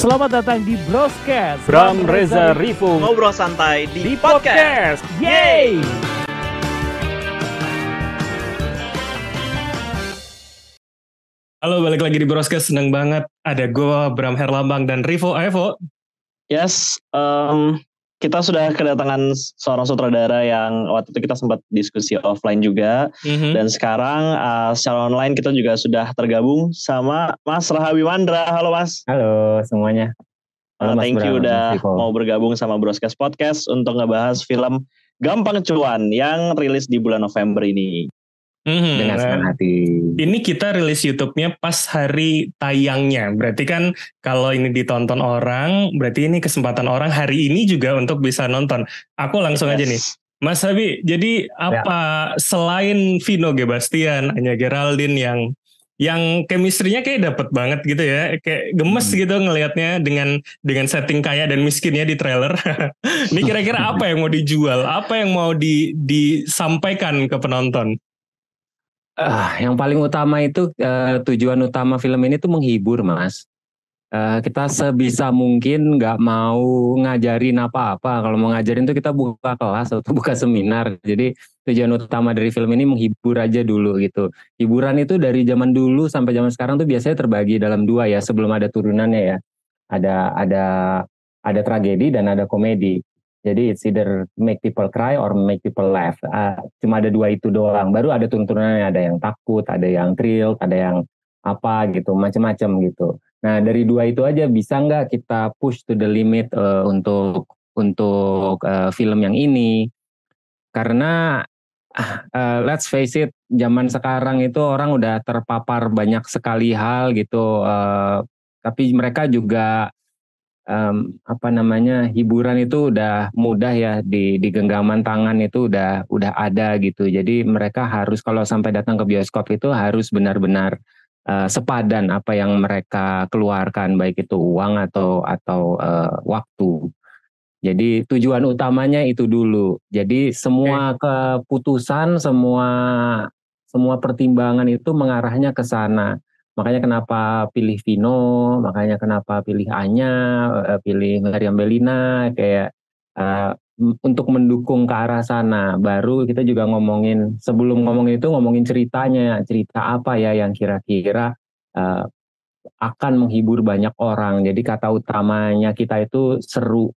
Selamat datang di Broscast Bram Reza Rivo Ngobrol santai di, di podcast. Yeay! Halo balik lagi di Broscast. Seneng banget. Ada gue Bram Herlambang dan Rivo. Evo Yes, um, kita sudah kedatangan seorang sutradara yang waktu itu kita sempat diskusi offline juga Mhm. dan sekarang uh, secara online kita juga sudah tergabung sama Mas Rahawi Mandra. Halo Mas. Halo semuanya. Uh, Halo, Mas thank you udah Mas mau bergabung sama Broadcast Podcast untuk ngebahas film Gampang Cuan yang rilis di bulan November ini. Mhm. Dengan senang hati. Ini kita rilis YouTube-nya pas hari tayangnya. Berarti kan kalau ini ditonton orang, berarti ini kesempatan orang hari ini juga untuk bisa nonton. Aku langsung aja nih. Yes. Mas Habi, jadi apa selain Vino Gebastian, Anya Geraldine yang yang chemistry-nya kayak dapet banget gitu ya, kayak gemes Hmm. gitu ngelihatnya dengan dengan setting kaya dan miskinnya di trailer. Ini kira-kira apa yang mau dijual, apa yang mau di, disampaikan ke penonton? Ah, yang paling utama itu eh, tujuan utama film ini tuh menghibur, Mas. Eh, kita sebisa mungkin nggak mau ngajarin apa-apa. Kalau mau ngajarin tuh kita buka kelas atau buka seminar. Jadi tujuan utama dari film ini menghibur aja dulu gitu. Hiburan itu dari zaman dulu sampai zaman sekarang tuh biasanya terbagi dalam dua ya sebelum ada turunannya ya. Ada ada ada tragedi dan ada komedi. Jadi it's either make people cry or make people laugh. Ah, cuma ada dua itu doang. Baru ada turun-turunannya, ada yang takut, ada yang thrill, ada yang apa gitu, macam-macam gitu. Nah dari dua itu aja bisa nggak kita push to the limit eh, untuk untuk eh, film yang ini? Karena eh, let's face it, zaman sekarang itu orang udah terpapar banyak sekali hal gitu. eh, tapi mereka juga em, apa namanya hiburan itu udah mudah ya di di genggaman tangan itu udah udah ada gitu. Jadi mereka harus kalau sampai datang ke bioskop itu harus benar-benar eh, sepadan apa yang mereka keluarkan baik itu uang atau atau eh, waktu. Jadi tujuan utamanya itu dulu. Jadi semua keputusan semua semua pertimbangan itu mengarahnya ke sana Makanya kenapa pilih Vino, makanya kenapa pilih Anya, eh, pilih Meriam Belina, kayak m- untuk mendukung ke arah sana. Baru kita juga ngomongin, sebelum ngomongin itu ngomongin ceritanya, cerita apa ya yang kira-kira eh, akan menghibur banyak orang. Jadi kata utamanya kita itu seru.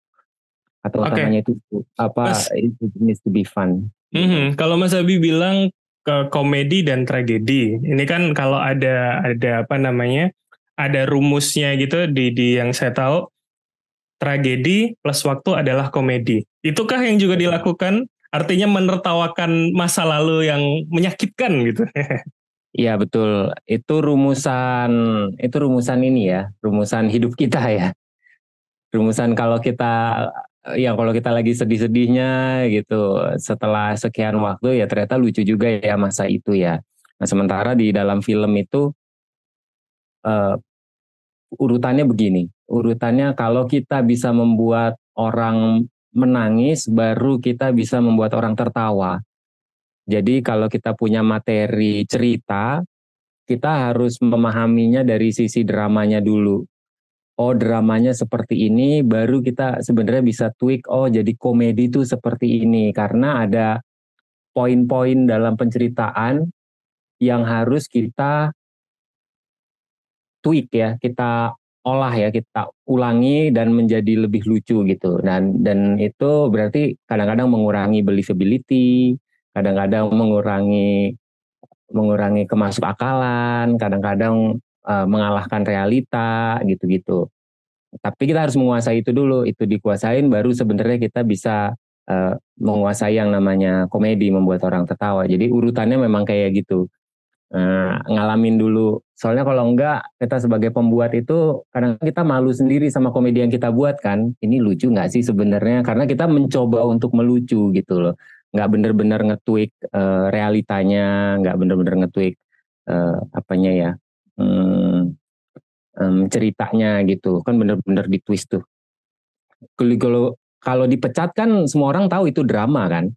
Kata Oke. utamanya itu apa? Mas. It needs to be fun. Mhm. Kalau Mas Abi bilang komedi dan tragedi, ini kan kalau ada ada apa namanya, ada rumusnya gitu di di yang saya tahu tragedi plus waktu adalah komedi. Itukah yang juga dilakukan? Artinya menertawakan masa lalu yang menyakitkan gitu. Iya betul. Itu rumusan itu rumusan ini ya, rumusan hidup kita ya. Rumusan kalau kita ya kalau kita lagi sedih-sedihnya gitu setelah sekian waktu ya ternyata lucu juga ya masa itu ya. Nah, sementara di dalam film itu eh, urutannya begini. Urutannya kalau kita bisa membuat orang menangis baru kita bisa membuat orang tertawa. Jadi kalau kita punya materi cerita, kita harus memahaminya dari sisi dramanya dulu. Oh dramanya seperti ini, baru kita sebenarnya bisa tweak. Oh jadi komedi itu seperti ini karena ada poin-poin dalam penceritaan yang harus kita tweak ya, kita olah ya, kita ulangi dan menjadi lebih lucu gitu. Dan dan itu berarti kadang-kadang mengurangi believability, kadang-kadang mengurangi mengurangi kemasuk akalan, kadang-kadang eh, mengalahkan realita gitu-gitu. Tapi kita harus menguasai itu dulu, itu dikuasain baru sebenarnya kita bisa eh, menguasai yang namanya komedi membuat orang tertawa. Jadi urutannya memang kayak gitu. Eh, ngalamin dulu. Soalnya kalau enggak kita sebagai pembuat itu kadang kita malu sendiri sama komedi yang kita buat kan. Ini lucu nggak sih sebenarnya? Karena kita mencoba untuk melucu gitu loh nggak bener-bener nge-tweak eh, realitanya, nggak bener-bener nge-tweak eh, apanya ya em, ceritanya gitu, kan bener-bener di twist tuh. Kalau kalau dipecat kan semua orang tahu itu drama kan,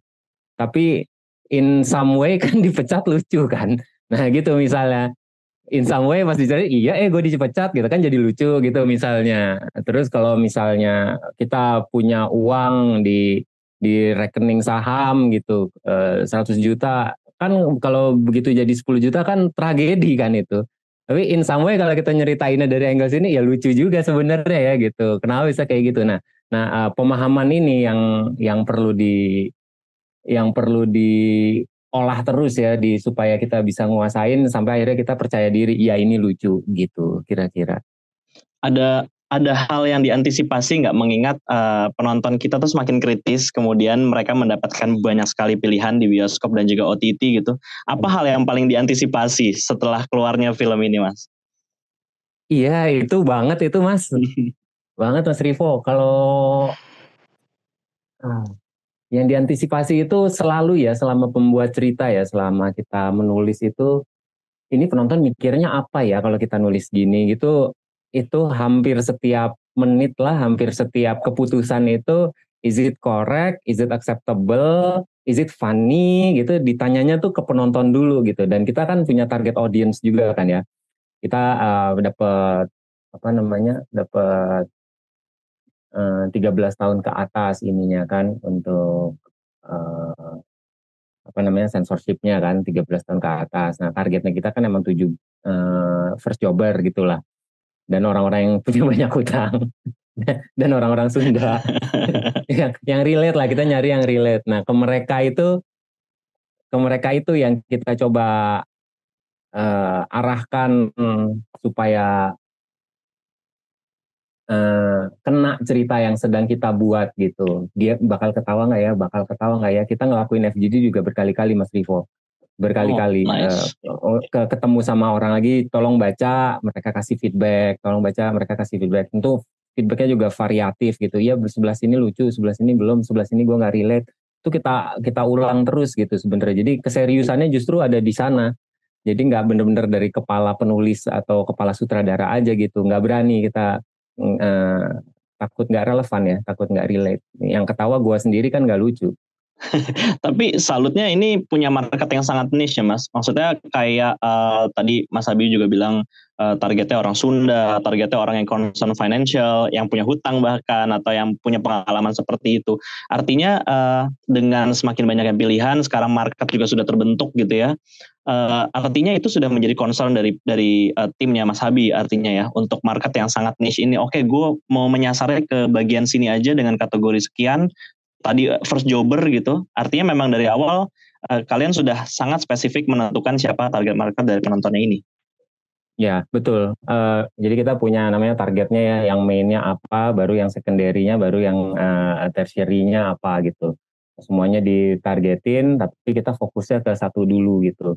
tapi in some way kan dipecat lucu kan. Nah gitu misalnya. in some way pas dicari iya eh gue dipecat gitu kan jadi lucu gitu misalnya terus kalau misalnya kita punya uang di di rekening saham gitu eh, 100 juta kan kalau begitu jadi 10 juta kan tragedi kan itu tapi in some way kalau kita nyeritainnya dari angle sini ya lucu juga sebenarnya ya gitu. Kenapa bisa kayak gitu? Nah nah uh, pemahaman ini yang yang perlu di yang perlu diolah terus ya di supaya kita bisa nguasain sampai akhirnya kita percaya diri ya ini lucu gitu kira-kira. Ada ada hal yang diantisipasi nggak mengingat uh, penonton kita tuh semakin kritis kemudian mereka mendapatkan banyak sekali pilihan di bioskop dan juga OTT gitu. Apa hal yang paling diantisipasi setelah keluarnya film ini mas? Iya itu banget itu mas. Banget mas Rivo. Kalau ah, yang diantisipasi itu selalu ya selama pembuat cerita ya selama kita menulis itu ini penonton mikirnya apa ya kalau kita nulis gini gitu itu hampir setiap menit lah, hampir setiap keputusan itu is it correct, is it acceptable, is it funny gitu. Ditanyanya tuh ke penonton dulu gitu. Dan kita kan punya target audience juga kan ya. Kita uh, dapat apa namanya dapat uh, 13 tahun ke atas ininya kan untuk uh, apa namanya censorshipnya kan 13 tahun ke atas. Nah targetnya kita kan emang tujuh uh, first jobber gitulah dan orang-orang yang punya banyak hutang. Dan orang-orang Sunda. Yang yang relate lah kita nyari yang relate. Nah ke mereka itu ke mereka itu yang kita coba uh, arahkan hmm, supaya uh, kena cerita yang sedang kita buat gitu. Dia bakal ketawa nggak ya? Bakal ketawa nggak ya? Kita ngelakuin FGD juga berkali-kali Mas Rivo berkali-kali oh, nice. uh, ke, ketemu sama orang lagi tolong baca mereka kasih feedback tolong baca mereka kasih feedback. Tentu feedbacknya juga variatif gitu. Ya sebelah sini lucu sebelah sini belum sebelah sini gue nggak relate. Itu kita kita ulang terus gitu sebenarnya. Jadi keseriusannya justru ada di sana. Jadi nggak bener-bener dari kepala penulis atau kepala sutradara aja gitu. Nggak berani kita uh, takut nggak relevan ya takut nggak relate. Yang ketawa gue sendiri kan nggak lucu Tapi salutnya ini punya market yang sangat niche ya mas. Maksudnya kayak uh, tadi Mas Abi juga bilang uh, targetnya orang Sunda, targetnya orang yang concern financial, yang punya hutang bahkan atau yang punya pengalaman seperti itu. Artinya uh, dengan semakin banyak yang pilihan, sekarang market juga sudah terbentuk gitu ya. Uh, artinya itu sudah menjadi concern dari dari uh, timnya Mas Habi artinya ya untuk market yang sangat niche ini. Oke, okay, gue mau menyasarnya ke bagian sini aja dengan kategori sekian tadi eh, first jobber gitu. Artinya memang dari awal uh, kalian sudah sangat spesifik menentukan siapa target market dari penontonnya ini. Ya betul. Uh, jadi kita punya namanya targetnya ya, yang mainnya apa, baru yang secondary-nya, baru yang uh, tertiary-nya apa gitu. Semuanya ditargetin, tapi kita fokusnya ke satu dulu gitu.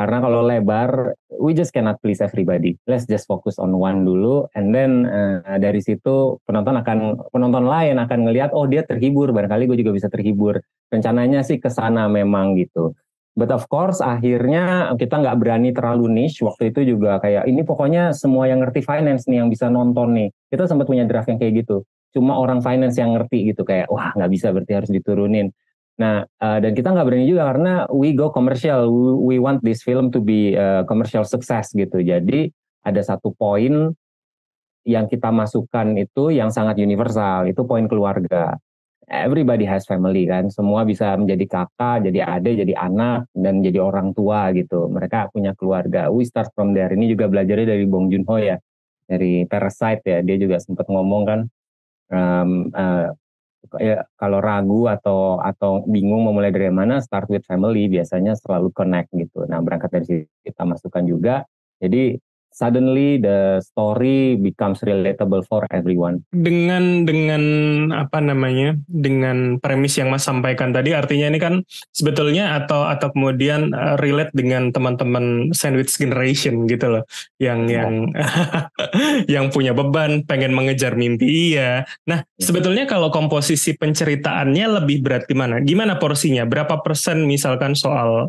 Karena kalau lebar, we just cannot please everybody. Let's just focus on one dulu, and then uh, dari situ penonton akan penonton lain akan ngelihat, oh dia terhibur, barangkali gue juga bisa terhibur. Rencananya sih ke sana memang gitu. But of course akhirnya kita nggak berani terlalu niche. Waktu itu juga kayak ini pokoknya semua yang ngerti finance nih yang bisa nonton nih. Kita sempat punya draft yang kayak gitu. Cuma orang finance yang ngerti gitu kayak wah nggak bisa berarti harus diturunin. Nah, uh, dan kita nggak berani juga karena we go commercial, we, want this film to be a commercial success gitu. Jadi ada satu poin yang kita masukkan itu yang sangat universal, itu poin keluarga. Everybody has family kan, semua bisa menjadi kakak, jadi adik, jadi anak, dan jadi orang tua gitu. Mereka punya keluarga. We start from there. Ini juga belajarnya dari Bong Joon Ho ya, dari Parasite ya. Dia juga sempat ngomong kan, um, uh, ya, kalau ragu atau atau bingung mau mulai dari mana start with family. Biasanya selalu connect gitu. Nah berangkat dari situ kita masukkan juga. Jadi suddenly the story becomes relatable for everyone. Dengan dengan apa namanya? Dengan premis yang Mas sampaikan tadi artinya ini kan sebetulnya atau atau kemudian uh, relate dengan teman-teman sandwich generation gitu loh. Yang oh. yang yang punya beban, pengen mengejar mimpi iya. Nah, ya. sebetulnya kalau komposisi penceritaannya lebih berat di mana? Gimana porsinya? Berapa persen misalkan soal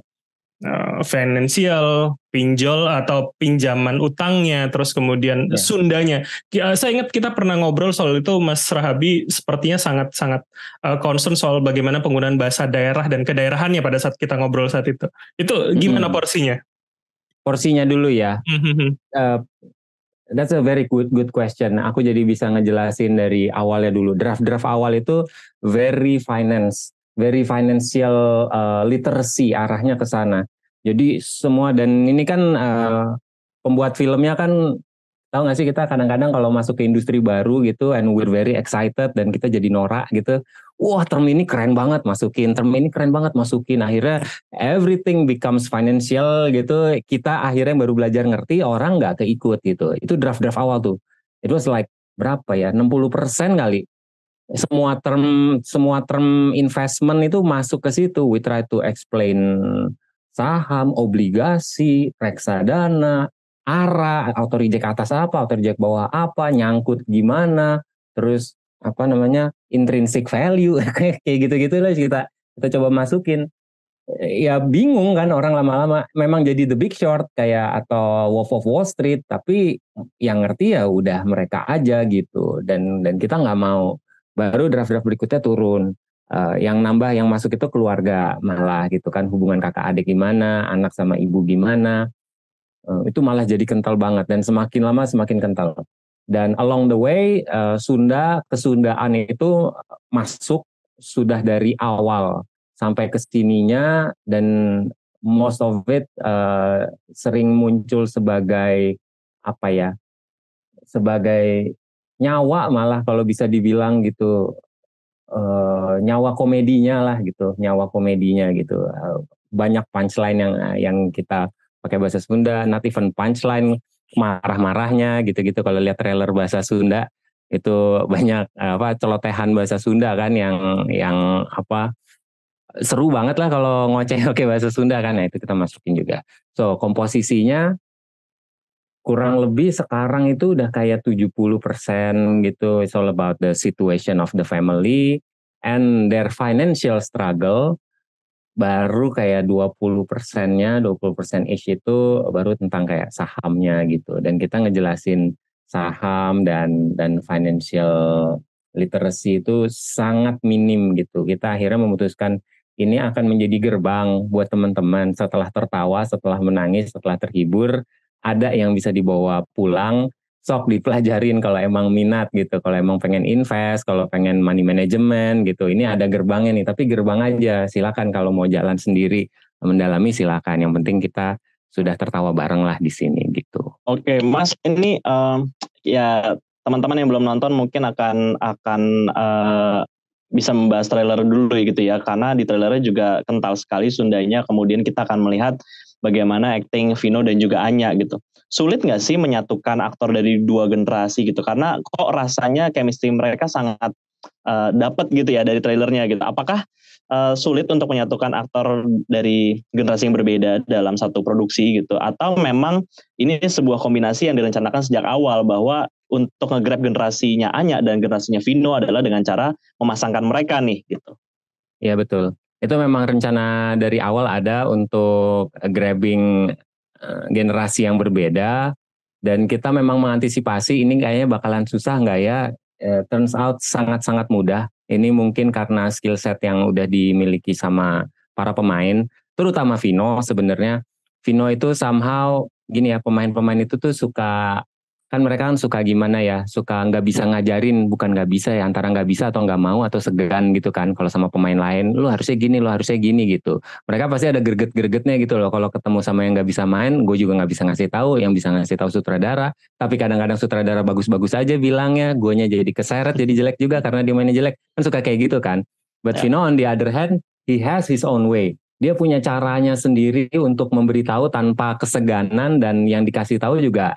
uh, finansial, pinjol atau pinjaman utangnya, terus kemudian ya. Sundanya. Ya, saya ingat kita pernah ngobrol soal itu, Mas Rahabi sepertinya sangat-sangat uh, concern soal bagaimana penggunaan bahasa daerah dan kedaerahannya pada saat kita ngobrol saat itu. Itu gimana hmm. porsinya? porsinya dulu ya. uh, that's a very good good question. Aku jadi bisa ngejelasin dari awalnya dulu. Draft-draft awal itu very finance, very financial uh, literacy arahnya ke sana. Jadi semua dan ini kan uh, pembuat filmnya kan tahu gak sih kita kadang-kadang kalau masuk ke industri baru gitu and we're very excited dan kita jadi norak gitu wah term ini keren banget masukin term ini keren banget masukin. Akhirnya everything becomes financial gitu kita akhirnya baru belajar ngerti orang nggak keikut gitu. Itu draft-draft awal tuh. It was like berapa ya 60% kali semua term semua term investment itu masuk ke situ. We try to explain saham obligasi reksadana arah, auto reject atas apa, auto reject bawah apa, nyangkut gimana, terus apa namanya intrinsic value kayak gitu-gitu lah kita kita coba masukin. Ya bingung kan orang lama-lama. Memang jadi the big short kayak atau Wolf of Wall Street tapi yang ngerti ya udah mereka aja gitu. Dan dan kita nggak mau baru draft-draft berikutnya turun. Uh, yang nambah yang masuk itu keluarga malah gitu kan. Hubungan kakak adik gimana anak sama ibu gimana. Uh, itu malah jadi kental banget dan semakin lama semakin kental. Dan along the way uh, Sunda kesundaan itu masuk sudah dari awal sampai ke sininya dan most of it uh, sering muncul sebagai apa ya sebagai nyawa malah kalau bisa dibilang gitu uh, nyawa komedinya lah gitu nyawa komedinya gitu. Uh, banyak punchline yang yang kita pakai bahasa Sunda, not even punchline marah-marahnya gitu-gitu. Kalau lihat trailer bahasa Sunda itu banyak apa celotehan bahasa Sunda kan yang yang apa seru banget lah kalau ngoceh oke bahasa Sunda kan. Nah itu kita masukin juga. So komposisinya kurang lebih sekarang itu udah kayak 70% gitu it's all about the situation of the family and their financial struggle baru kayak 20 persennya, 20 persen ish itu baru tentang kayak sahamnya gitu. Dan kita ngejelasin saham dan dan financial literacy itu sangat minim gitu. Kita akhirnya memutuskan ini akan menjadi gerbang buat teman-teman setelah tertawa, setelah menangis, setelah terhibur, ada yang bisa dibawa pulang sok dipelajarin kalau emang minat gitu, kalau emang pengen invest, kalau pengen money management gitu. Ini ada gerbangnya nih, tapi gerbang aja. Silakan kalau mau jalan sendiri mendalami silakan. Yang penting kita sudah tertawa bareng lah di sini gitu. Oke, Mas, ini um, ya teman-teman yang belum nonton mungkin akan akan uh, bisa membahas trailer dulu gitu ya, karena di trailernya juga kental sekali Sundanya. Kemudian kita akan melihat bagaimana acting Vino dan juga Anya gitu. Sulit nggak sih menyatukan aktor dari dua generasi gitu? Karena kok rasanya chemistry mereka sangat uh, dapat gitu ya dari trailernya gitu. Apakah uh, sulit untuk menyatukan aktor dari generasi yang berbeda dalam satu produksi gitu? Atau memang ini sebuah kombinasi yang direncanakan sejak awal bahwa untuk nge-grab generasinya Anya dan generasinya Vino adalah dengan cara memasangkan mereka nih gitu. Iya betul itu memang rencana dari awal ada untuk grabbing eh, generasi yang berbeda. Dan kita memang mengantisipasi ini kayaknya bakalan susah nggak ya? Eh, turns out sangat-sangat mudah. Ini mungkin karena skill set yang udah dimiliki sama para pemain terutama Vino sebenarnya. Vino itu somehow gini ya pemain-pemain itu tuh suka kan mereka kan suka gimana ya, suka nggak bisa ngajarin, bukan nggak bisa ya, antara nggak bisa atau nggak mau atau segan gitu kan. Kalau sama pemain lain, lu harusnya gini, lu harusnya gini gitu. Mereka pasti ada gerget-gergetnya gitu loh. Kalau ketemu sama yang nggak bisa main, gue juga nggak bisa ngasih tahu. Yang bisa ngasih tahu sutradara, tapi kadang-kadang sutradara bagus-bagus aja bilangnya, guanya jadi keseret, jadi jelek juga karena dia mainnya jelek. Kan suka kayak gitu kan. But yeah. Vino on the other hand, he has his own way dia punya caranya sendiri untuk memberitahu tanpa keseganan dan yang dikasih tahu juga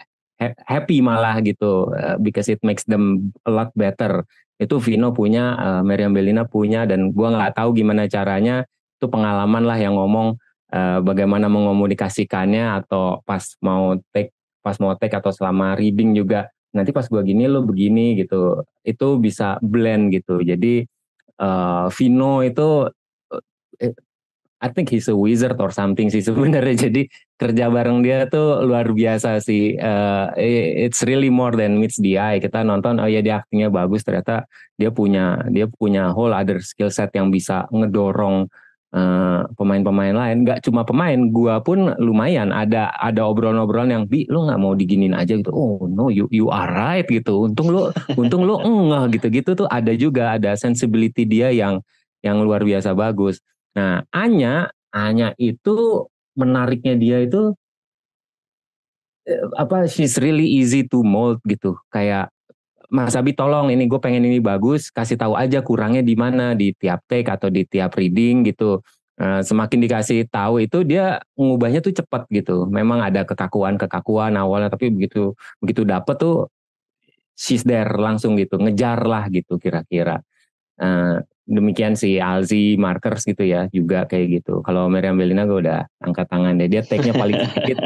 happy malah gitu uh, because it makes them a lot better. Itu Vino punya, uh, Meriam Belina punya dan gua nggak tahu gimana caranya. Itu pengalaman lah yang ngomong uh, bagaimana mengomunikasikannya atau pas mau take pas mau take atau selama reading juga nanti pas gua gini lo begini gitu. Itu bisa blend gitu. Jadi uh, Vino itu I think he's a wizard or something sih sebenarnya. Jadi kerja bareng dia tuh luar biasa sih. Uh, it's really more than meets the eye. Kita nonton oh ya dia aktingnya bagus. Ternyata dia punya dia punya whole other skill set yang bisa ngedorong eh, pemain-pemain lain. Nggak cuma pemain gua pun lumayan. Ada ada obrolan-obrolan yang bi lu nggak mau diginin aja gitu? Oh no you you are right gitu. Untung lu untung lu enggak gitu-gitu tuh ada juga. Ada sensibility dia yang yang luar biasa bagus nah Anya Anya itu menariknya dia itu eh, apa she's really easy to mold gitu kayak Mas Abi tolong ini gue pengen ini bagus kasih tahu aja kurangnya di mana di tiap take atau di tiap reading gitu Nah, semakin dikasih tahu itu dia mengubahnya tuh cepat gitu. Memang ada kekakuan kekakuan awalnya, tapi begitu begitu dapet tuh she's there langsung gitu, ngejar lah gitu kira-kira. Nah, demikian si Alzi Markers gitu ya juga kayak gitu. Kalau Miriam Belina gue udah angkat tangan deh. Dia take-nya paling sedikit.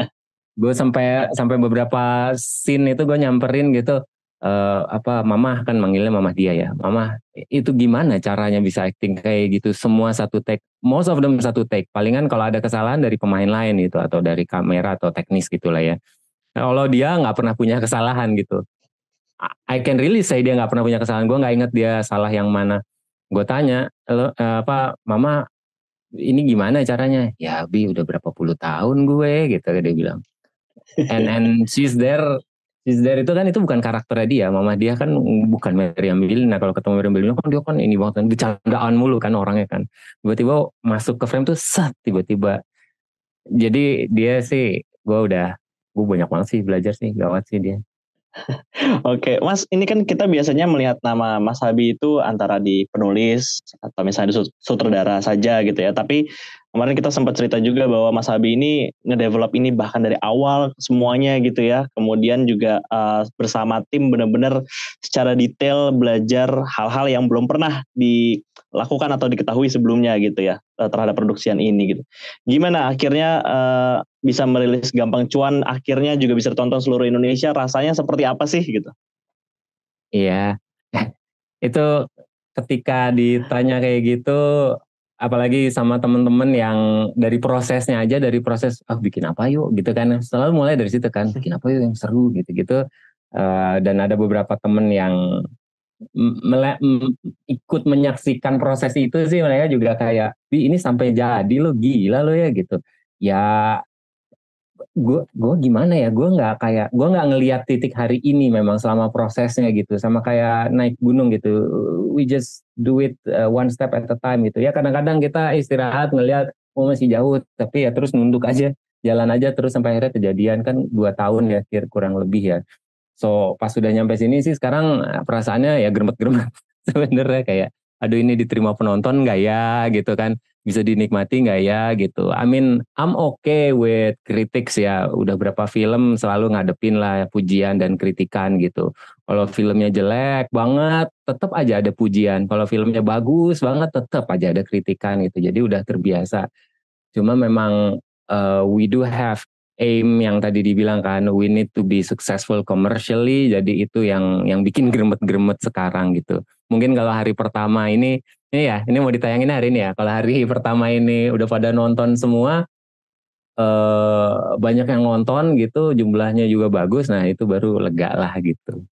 gue sampai sampai beberapa scene itu gue nyamperin gitu uh, apa mama kan manggilnya mama dia ya. Mama itu gimana caranya bisa acting kayak gitu? Semua satu take most of them satu take. Palingan kalau ada kesalahan dari pemain lain itu atau dari kamera atau teknis gitulah ya. Nah, kalau dia nggak pernah punya kesalahan gitu. I can really say dia nggak pernah punya kesalahan. Gue nggak inget dia salah yang mana gue tanya lo uh, apa mama ini gimana caranya ya bi udah berapa puluh tahun gue gitu dia bilang and and she's there She's There itu kan itu bukan karakternya dia, mama dia kan bukan Miriam Bellina. Kalau ketemu Miriam Bellina kan dia kan ini banget kan bercandaan mulu kan orangnya kan. Tiba-tiba masuk ke frame tuh set tiba-tiba. Jadi dia sih gue udah gue banyak banget sih belajar sih gawat sih dia. Oke, Mas, ini kan kita biasanya melihat nama Mas Habi itu antara di penulis atau misalnya di sutradara saja gitu ya. Tapi kemarin kita sempat cerita juga bahwa Mas Abi ini ngedevelop ini bahkan dari awal semuanya gitu ya. Kemudian juga uh, bersama tim benar-benar secara detail belajar hal-hal yang belum pernah dilakukan atau diketahui sebelumnya gitu ya uh, terhadap produksian ini gitu. Gimana akhirnya uh, bisa merilis gampang cuan akhirnya juga bisa ditonton seluruh Indonesia rasanya seperti apa sih gitu? Iya. Itu ketika ditanya kayak gitu apalagi sama temen-temen yang dari prosesnya aja dari proses ah oh, bikin apa yuk? Gitu kan. Selalu mulai dari situ kan bikin apa yuk yang seru? Gitu-gitu. Uh, dan ada beberapa temen yang mele- ikut menyaksikan proses itu sih mereka juga kayak ini sampai jadi lo gila lo ya gitu. Ya gue gue gimana ya? Gue nggak kayak gue nggak ngelihat titik hari ini memang selama prosesnya gitu sama kayak naik gunung gitu. We just do it uh, one step at a time gitu. Ya kadang-kadang kita istirahat ngelihat oh masih jauh tapi ya terus nunduk aja jalan aja terus sampai akhirnya kejadian kan dua tahun ya kira kurang lebih ya. So pas sudah nyampe sini sih sekarang eh, perasaannya ya geremet-geremet sebenarnya kayak aduh ini diterima penonton nggak ya? Gitu kan bisa dinikmati nggak ya gitu. I mean I'm okay with critics ya. Udah berapa film selalu ngadepin lah pujian dan kritikan gitu. Kalau filmnya jelek banget, tetap aja ada pujian. Kalau filmnya bagus banget, tetap aja ada kritikan gitu. Jadi udah terbiasa. Cuma memang uh, we do have aim yang tadi dibilang kan we need to be successful commercially jadi itu yang yang bikin gremet-gremet sekarang gitu mungkin kalau hari pertama ini ini ya, ini mau ditayangin hari ini ya. Kalau hari pertama ini udah pada nonton semua, eh, banyak yang nonton gitu, jumlahnya juga bagus. Nah itu baru lega lah gitu.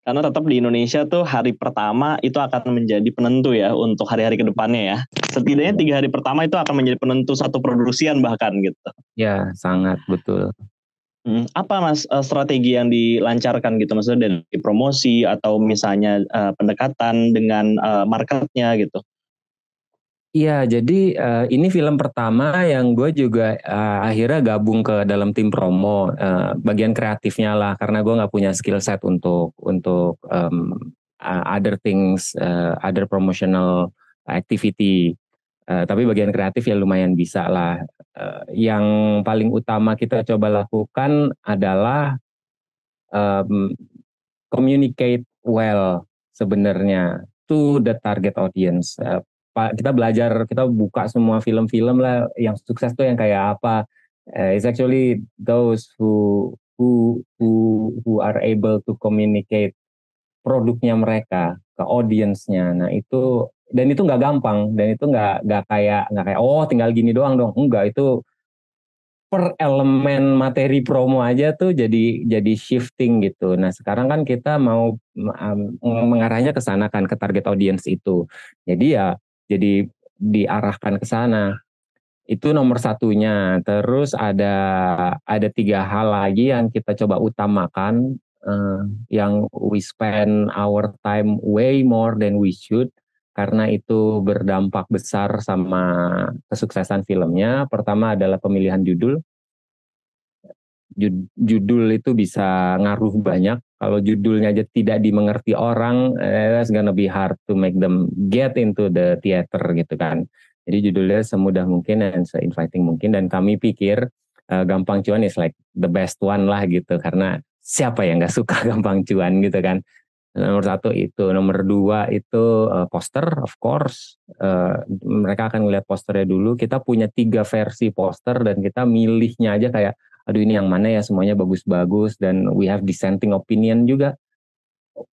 Karena tetap di Indonesia tuh hari pertama itu akan menjadi penentu ya untuk hari-hari ke depannya ya. Setidaknya tiga hari pertama itu akan menjadi penentu satu produksian bahkan gitu. Ya sangat betul. Hmm, apa mas uh, strategi yang dilancarkan gitu maksudnya dari promosi atau misalnya uh, pendekatan dengan uh, marketnya gitu? Iya, jadi uh, ini film pertama yang gue juga uh, akhirnya gabung ke dalam tim promo, uh, bagian kreatifnya lah, karena gue nggak punya skill set untuk untuk um, other things, uh, other promotional activity. Uh, tapi bagian kreatif ya lumayan bisa lah. Uh, yang paling utama kita coba lakukan adalah um, communicate well sebenarnya to the target audience. Uh, kita belajar, kita buka semua film-film lah yang sukses tuh yang kayak apa. Uh, it's actually those who who who who are able to communicate produknya mereka ke audiensnya. Nah itu dan itu nggak gampang dan itu nggak nggak kayak nggak kayak oh tinggal gini doang dong enggak itu per elemen materi promo aja tuh jadi jadi shifting gitu. Nah sekarang kan kita mau um, mengarahnya ke sana kan ke target audience itu. Jadi ya jadi diarahkan ke sana. Itu nomor satunya. Terus ada ada tiga hal lagi yang kita coba utamakan uh, yang we spend our time way more than we should karena itu berdampak besar sama kesuksesan filmnya. Pertama adalah pemilihan judul. Judul itu bisa ngaruh banyak. Kalau judulnya aja tidak dimengerti orang, eh, it's gonna be hard to make them get into the theater gitu kan. Jadi judulnya semudah mungkin dan se-inviting mungkin dan kami pikir uh, gampang cuan is like the best one lah gitu karena siapa yang nggak suka gampang cuan gitu kan nomor satu itu. Nomor dua itu uh, poster of course. Uh, mereka akan ngeliat posternya dulu. Kita punya tiga versi poster dan kita milihnya aja kayak aduh ini yang mana ya? Semuanya bagus-bagus. Dan we have dissenting opinion juga.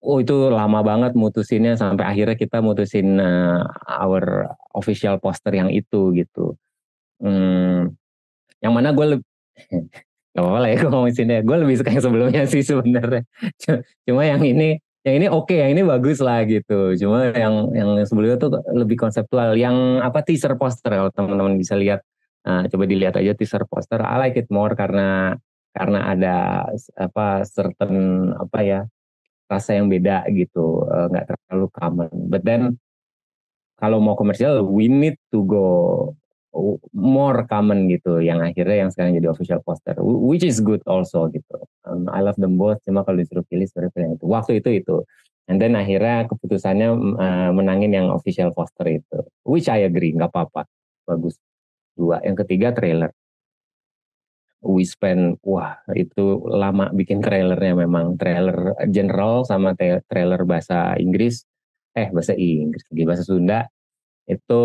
Oh itu lama banget mutusinnya sampai akhirnya kita mutusin uh, our official poster yang itu gitu. Hmm, yang mana gue lebih Gak apa-apa lah ya gue ngomongin sini Gue lebih suka yang sebelumnya sih sebenarnya. Cuma yang ini yang ini oke, okay, yang ini bagus lah gitu. Cuma yang yang sebelumnya tuh lebih konseptual. Yang apa teaser poster kalau teman-teman bisa lihat, nah, coba dilihat aja teaser poster. I like it more karena karena ada apa certain apa ya rasa yang beda gitu, eh, nggak uh, terlalu common. But then kalau mau komersial, we need to go more common gitu yang akhirnya yang sekarang jadi official poster which is good also gitu. Um, I love them both cuma kalau disuruh pilih sebenarnya pilih itu. Waktu itu itu. And then akhirnya keputusannya uh, menangin yang official poster itu. Which I agree nggak apa-apa. Bagus. Dua. Yang ketiga trailer. We spend wah itu lama bikin trailernya memang. Trailer general sama trailer bahasa Inggris. Eh bahasa Inggris bahasa Sunda itu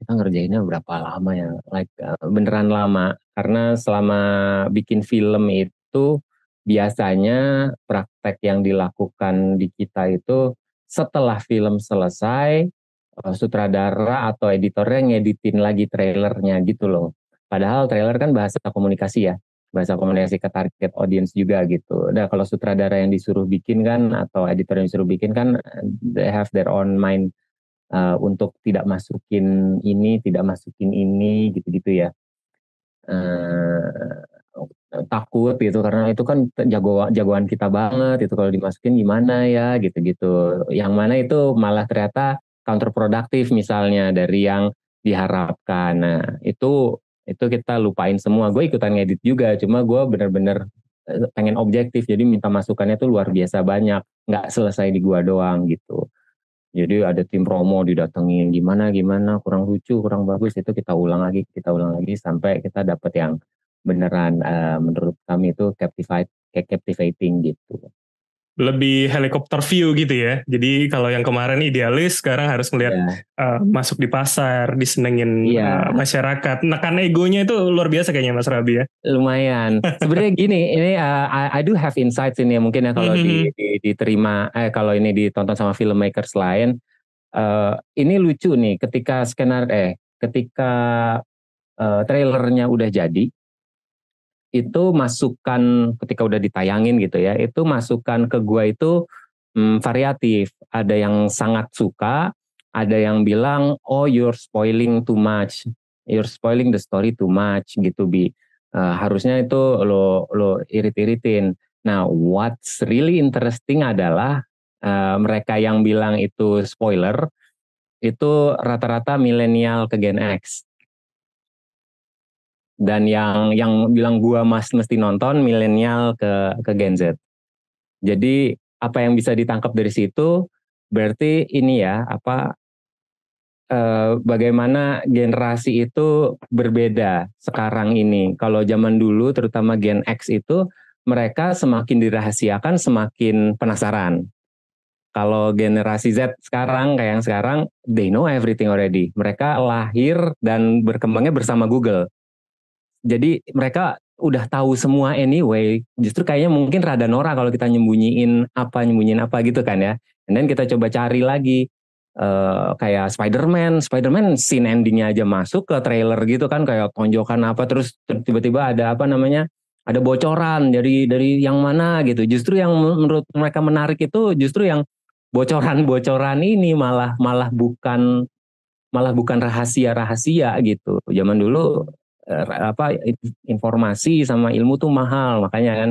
kita ngerjainnya berapa lama ya? Like uh, beneran lama. Karena selama bikin film itu biasanya praktek yang dilakukan di kita itu setelah film selesai uh, sutradara atau editornya ngeditin lagi trailernya gitu loh. Padahal trailer kan bahasa komunikasi ya. Bahasa komunikasi ke target audience juga gitu. Nah kalau sutradara yang disuruh bikin kan atau editor yang disuruh bikin kan they have their own mind uh, untuk tidak masukin ini, tidak masukin ini, gitu-gitu ya. Uh, takut gitu karena itu kan jago jagoan kita banget itu kalau dimasukin gimana ya gitu-gitu. Yang mana itu malah ternyata counterproduktif misalnya dari yang diharapkan. Nah, itu itu kita lupain semua. Gue ikutan ngedit juga, cuma gue bener-bener eh, pengen objektif, jadi minta masukannya tuh luar biasa banyak, nggak selesai di gua doang gitu. Jadi ada tim promo didatengin gimana gimana? Kurang lucu kurang bagus. Itu kita ulang lagi kita ulang lagi sampai kita dapat yang beneran uh, menurut kami itu captivate captivating gitu lebih helikopter view gitu ya. Jadi kalau yang kemarin idealis, sekarang harus melihat yeah. Iya. uh, masuk di pasar, disenengin yeah. uh, masyarakat. Nekan egonya itu luar biasa kayaknya Mas Rabi ya. Lumayan. Sebenarnya gini, ini uh, I, I do have insights ini ya mungkin ya kalau mm -hmm. di, di, diterima, eh kalau ini ditonton sama filmmakers lain. Uh, ini lucu nih, ketika skenar eh ketika uh, trailernya udah jadi, itu masukan ketika udah ditayangin gitu ya, itu masukan ke gua itu hmm, variatif. Ada yang sangat suka, ada yang bilang oh you're spoiling too much, you're spoiling the story too much gitu bi. Uh, harusnya itu lo lo irit-iritin. Nah, what's really interesting adalah uh, mereka yang bilang itu spoiler itu rata-rata milenial ke Gen X dan yang yang bilang gua mas mesti nonton milenial ke ke Gen Z. Jadi apa yang bisa ditangkap dari situ berarti ini ya apa eh, bagaimana generasi itu berbeda sekarang ini. Kalau zaman dulu terutama Gen X itu mereka semakin dirahasiakan semakin penasaran. Kalau generasi Z sekarang kayak yang sekarang they know everything already. Mereka lahir dan berkembangnya bersama Google jadi mereka udah tahu semua anyway. Justru kayaknya mungkin rada norak kalau kita nyembunyiin apa nyembunyiin apa gitu kan ya. Dan kita coba cari lagi uh, kayak Spider-Man, Spider-Man scene endingnya aja masuk ke trailer gitu kan kayak tonjokan apa terus tiba-tiba ada apa namanya ada bocoran dari dari yang mana gitu. Justru yang menurut mereka menarik itu justru yang bocoran-bocoran ini malah malah bukan malah bukan rahasia-rahasia gitu. Zaman dulu apa informasi sama ilmu tuh mahal makanya kan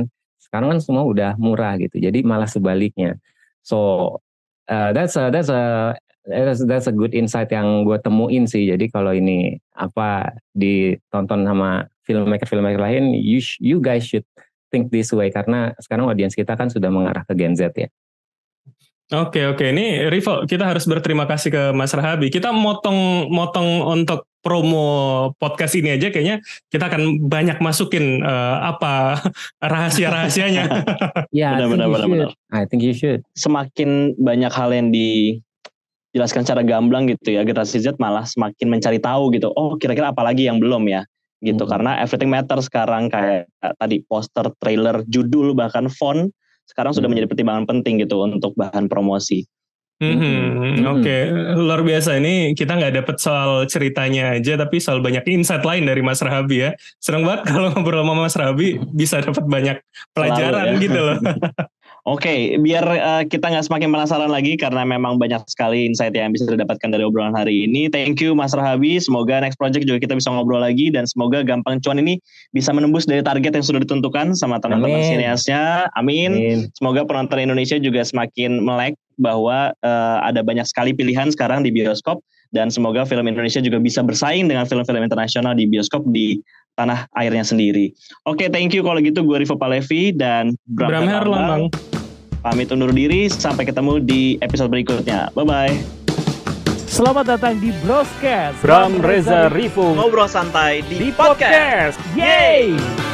sekarang kan semua udah murah gitu. Jadi malah sebaliknya. So uh, that's a that's a that's, that's a good insight yang gue temuin sih. Jadi kalau ini apa ditonton sama filmmaker filmmaker lain, you you guys should think this way karena sekarang audiens kita kan sudah mengarah ke Gen Z ya. Oke oke ini Rivo kita harus berterima kasih ke Mas Rahabi. Kita motong motong untuk promo podcast ini aja kayaknya kita akan banyak masukin uh, apa rahasia rahasianya. ya, benar, benar, benar, I think you should. Semakin banyak hal yang dijelaskan secara gamblang gitu ya generasi Z malah semakin mencari tahu gitu. Oh kira-kira apa lagi yang belum ya? gitu hmm. karena everything matter sekarang kayak tadi poster, trailer, judul bahkan font sekarang sudah hmm. menjadi pertimbangan penting gitu untuk bahan promosi. Hmm, hmm. Oke, okay. luar biasa ini kita nggak dapet soal ceritanya aja, tapi soal banyak insight lain dari Mas Rahabi ya. Seneng banget kalau ngobrol sama Mas Rahabi bisa dapat banyak pelajaran ya. gitu loh. Oke, okay, biar uh, kita nggak semakin penasaran lagi karena memang banyak sekali insight yang bisa didapatkan dari obrolan hari ini. Thank you Mas Rahabi. Semoga next project juga kita bisa ngobrol lagi dan semoga gampang cuan ini bisa menembus dari target yang sudah ditentukan sama teman-teman sineasnya. Amin. Amin. Semoga penonton Indonesia juga semakin melek bahwa uh, ada banyak sekali pilihan sekarang di bioskop dan semoga film Indonesia juga bisa bersaing dengan film-film internasional di bioskop di tanah airnya sendiri. Oke, okay, thank you kalau gitu gue Rivo Palevi dan Bram, Bram Herlambang. Pamit undur diri, sampai ketemu di episode berikutnya. Bye-bye. Selamat datang di Broscast. Bram Reza Rivo. Ngobrol santai di, di podcast. podcast. Yeay!